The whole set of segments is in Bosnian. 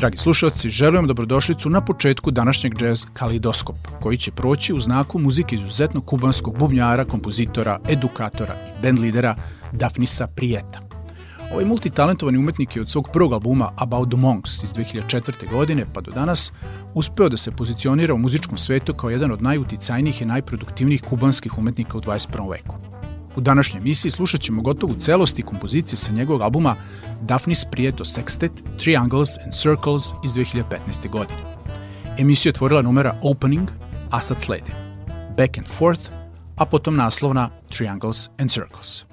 Dragi slušalci, želim dobrodošlicu na početku današnjeg jazz Kalidoskop, koji će proći u znaku muzike izuzetno kubanskog bubnjara, kompozitora, edukatora i bandlidera Dafnisa Prijeta. Ovaj multitalentovani umetnik je od svog prvog albuma About the Monks iz 2004. godine pa do danas uspeo da se pozicionira u muzičkom svetu kao jedan od najuticajnijih i najproduktivnijih kubanskih umetnika u 21. veku. U današnjoj emisiji slušat ćemo gotovu celosti kompozicije sa njegovog albuma Daphnis Prieto Sextet, Triangles and Circles iz 2015. godine. Emisiju je otvorila numera Opening, a sad slede Back and Forth, a potom naslovna Triangles and Circles.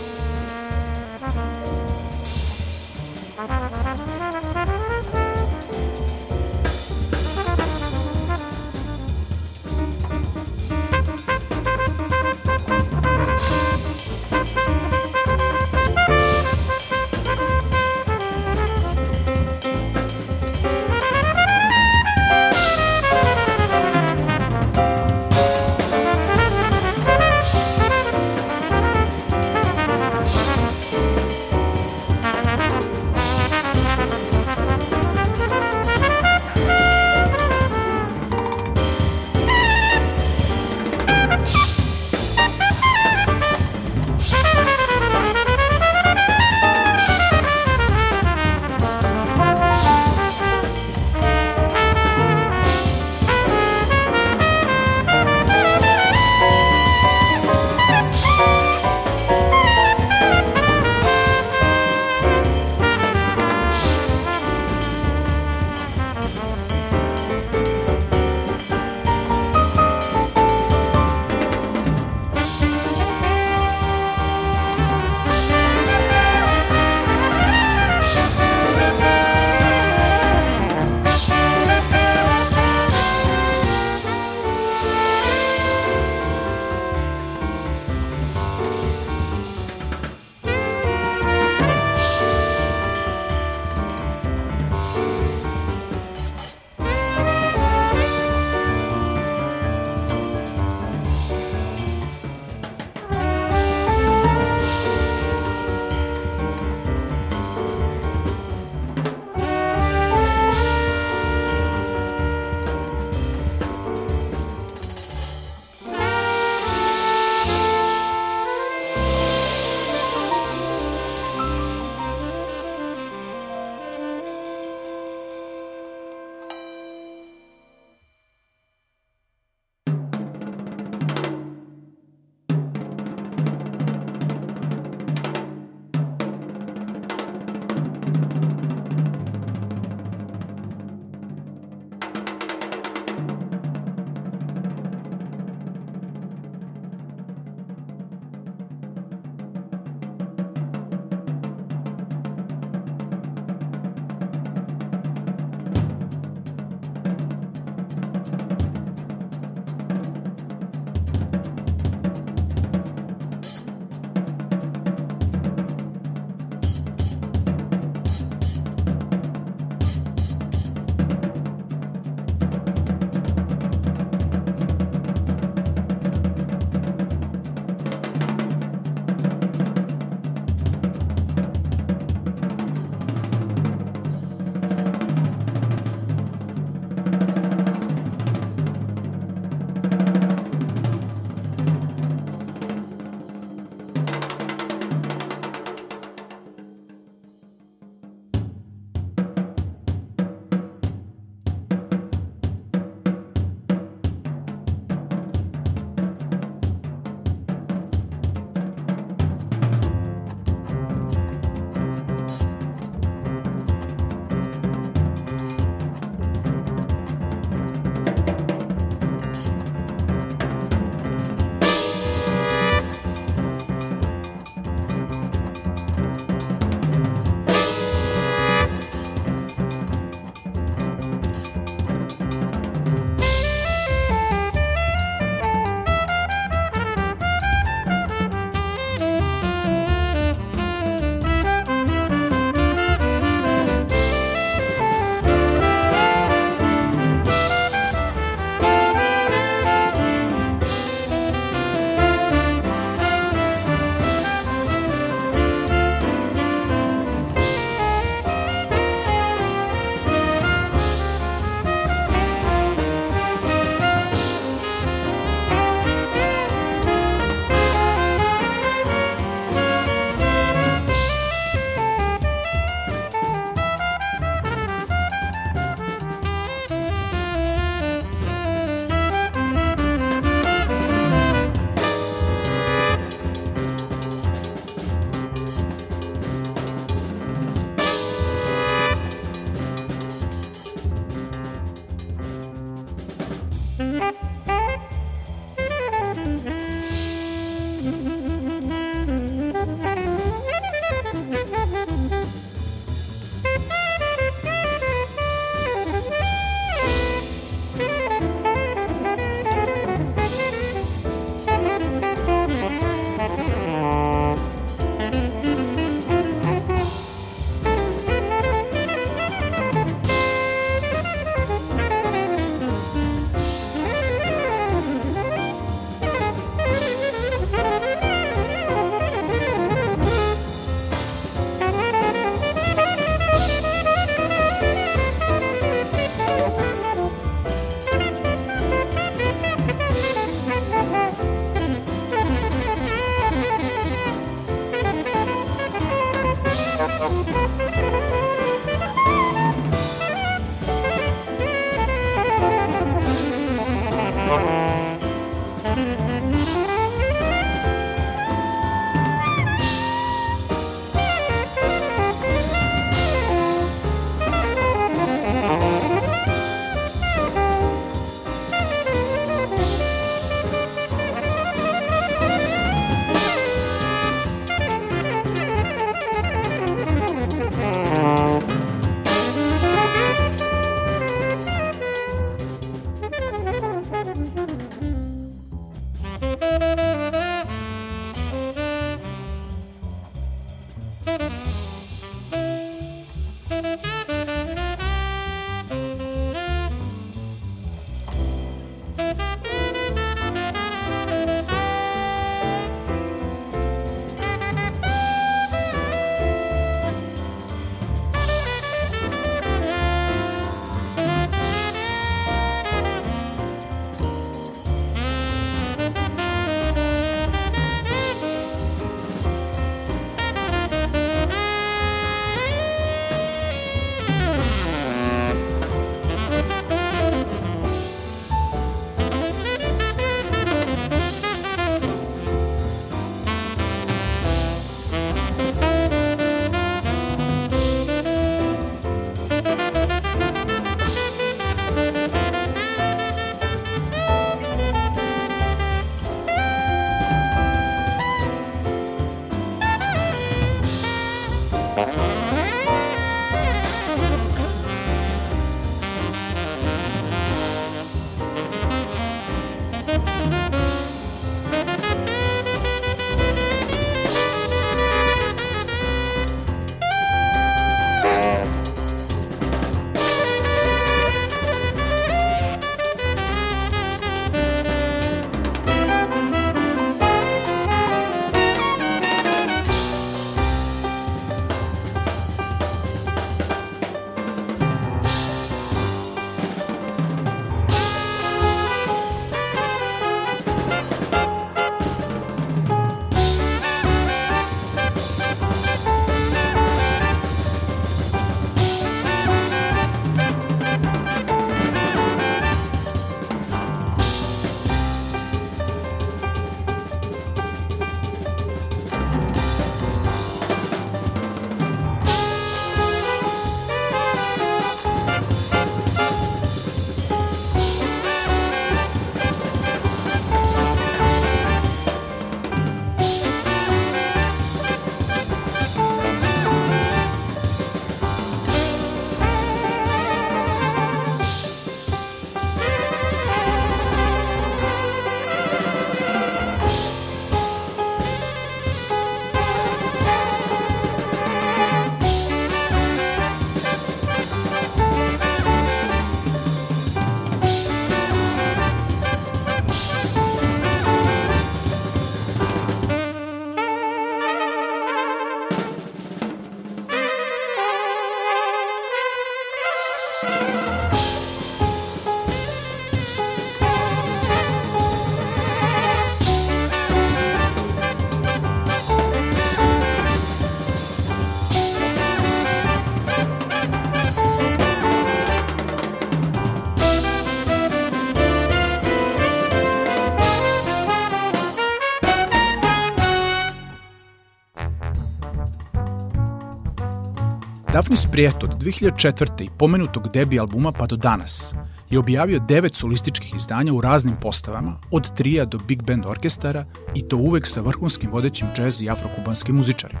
Daphnis Prijeto od 2004. i pomenutog debi albuma pa do danas je objavio devet solističkih izdanja u raznim postavama, od trija do big band orkestara i to uvek sa vrhunskim vodećim džez i afrokubanskim muzičarima.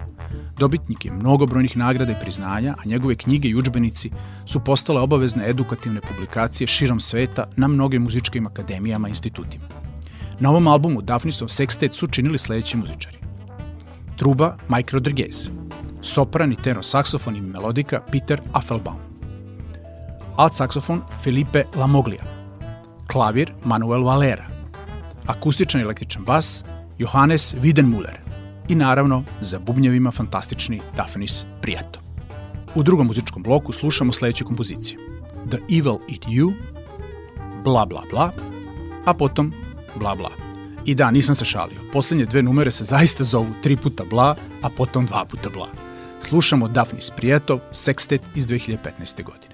Dobitnik je mnogobrojnih nagrada i priznanja, a njegove knjige i učbenici su postale obavezne edukativne publikacije širom sveta na mnogim muzičkim akademijama i institutima. Na ovom albumu Daphnisov sextet su činili sledeći muzičari. Truba Mike Rodriguez, sopran i tenor saksofon i melodika Peter Affelbaum. Alt saksofon Felipe Lamoglia. Klavir Manuel Valera. Akustičan i električan bas Johannes Widenmuller I naravno, za bubnjevima fantastični Daphnis Prieto. U drugom muzičkom bloku slušamo sledeće kompozicije. The Evil Eat You, Bla Bla Bla, a potom Bla Bla. I da, nisam se šalio. Poslednje dve numere se zaista zovu tri puta bla, a potom dva puta bla slušamo Daphnis Prijetov, Sextet iz 2015. godine.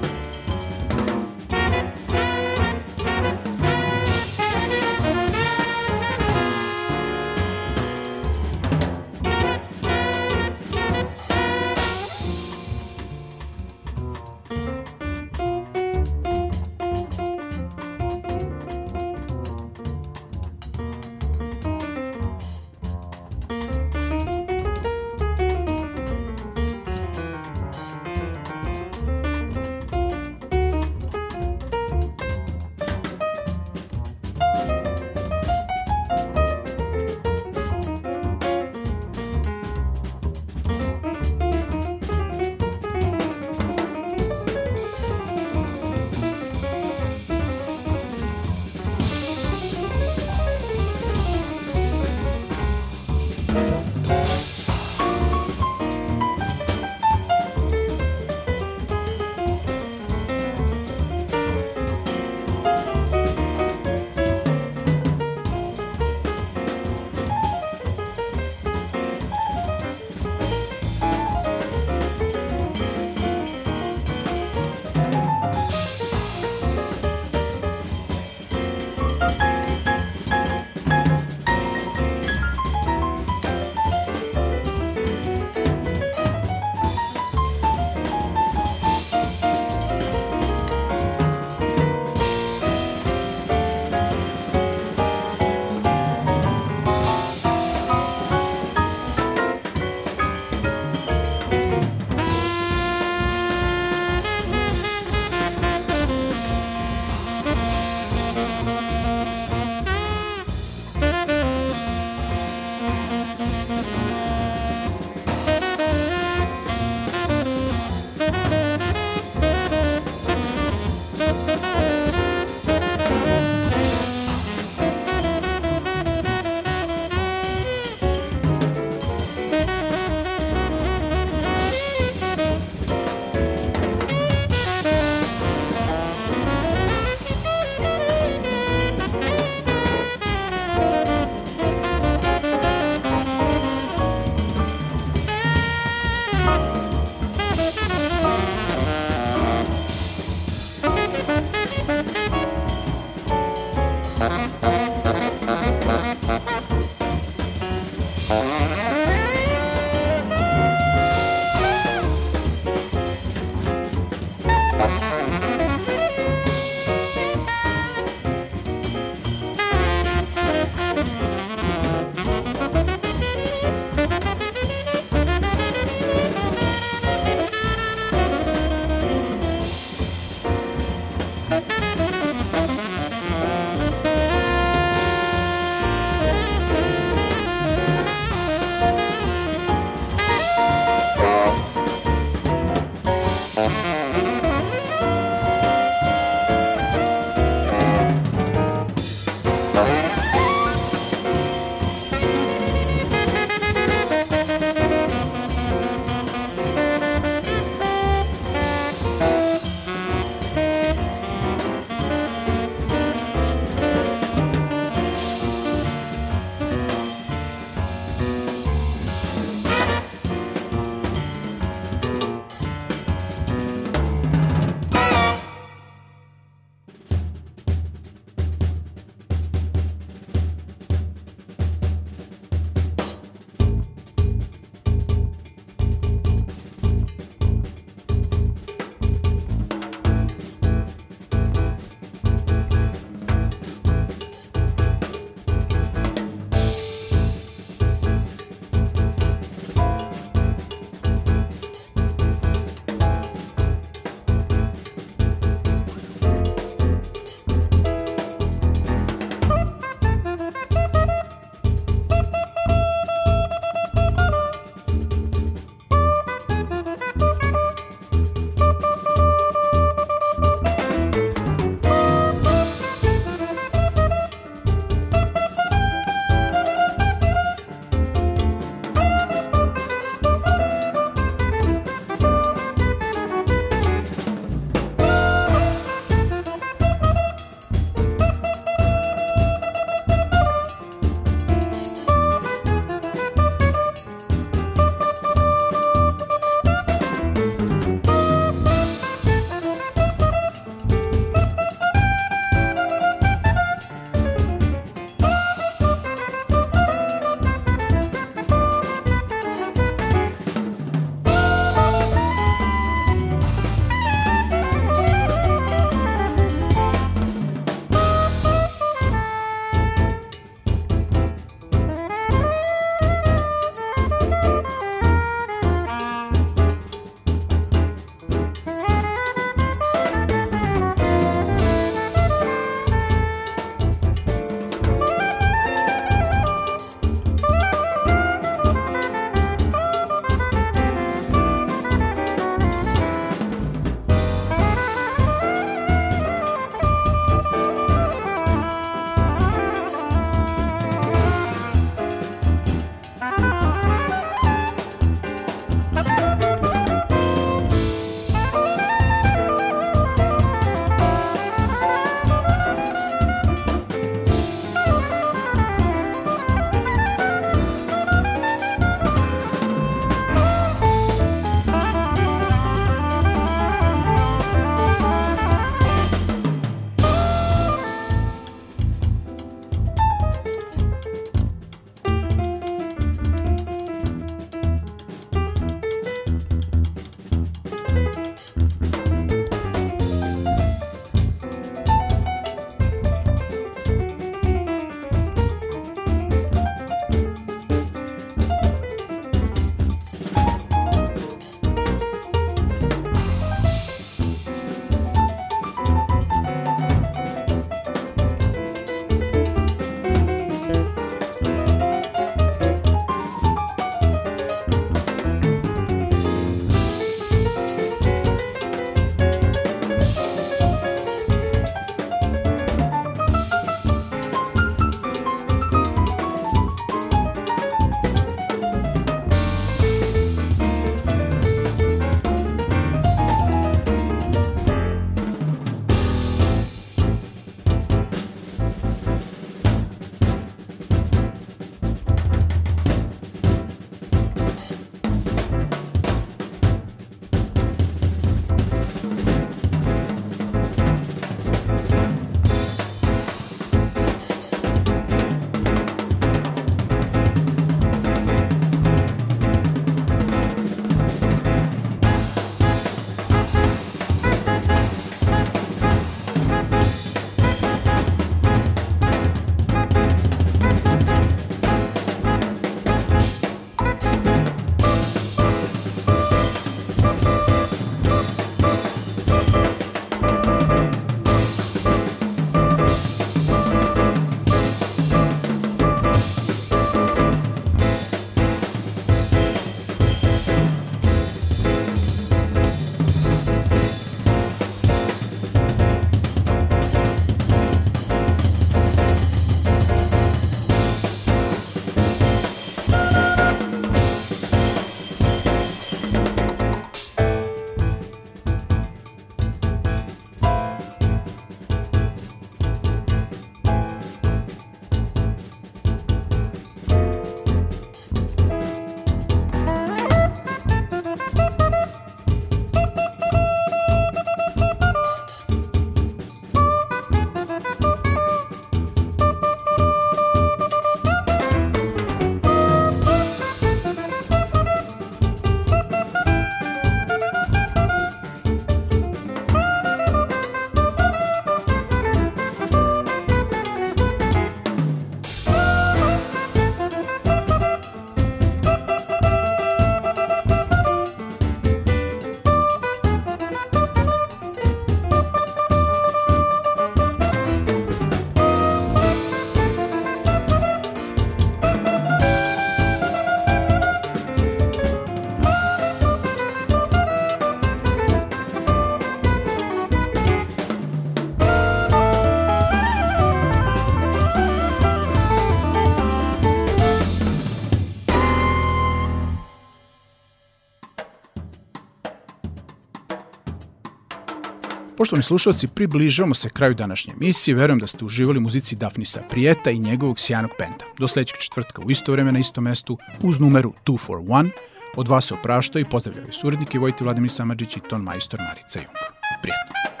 Poštovani slušalci, približavamo se kraju današnje emisije. Verujem da ste uživali u muzici Dafnisa Prijeta i njegovog sjanog penta. Do sljedećeg četvrtka u isto vreme na istom mestu uz numeru 241. Od vas se opraštaju i pozdravljaju suradnike Vojte Vladimir Samadžić i ton majstor Marica Jung. Prijetno!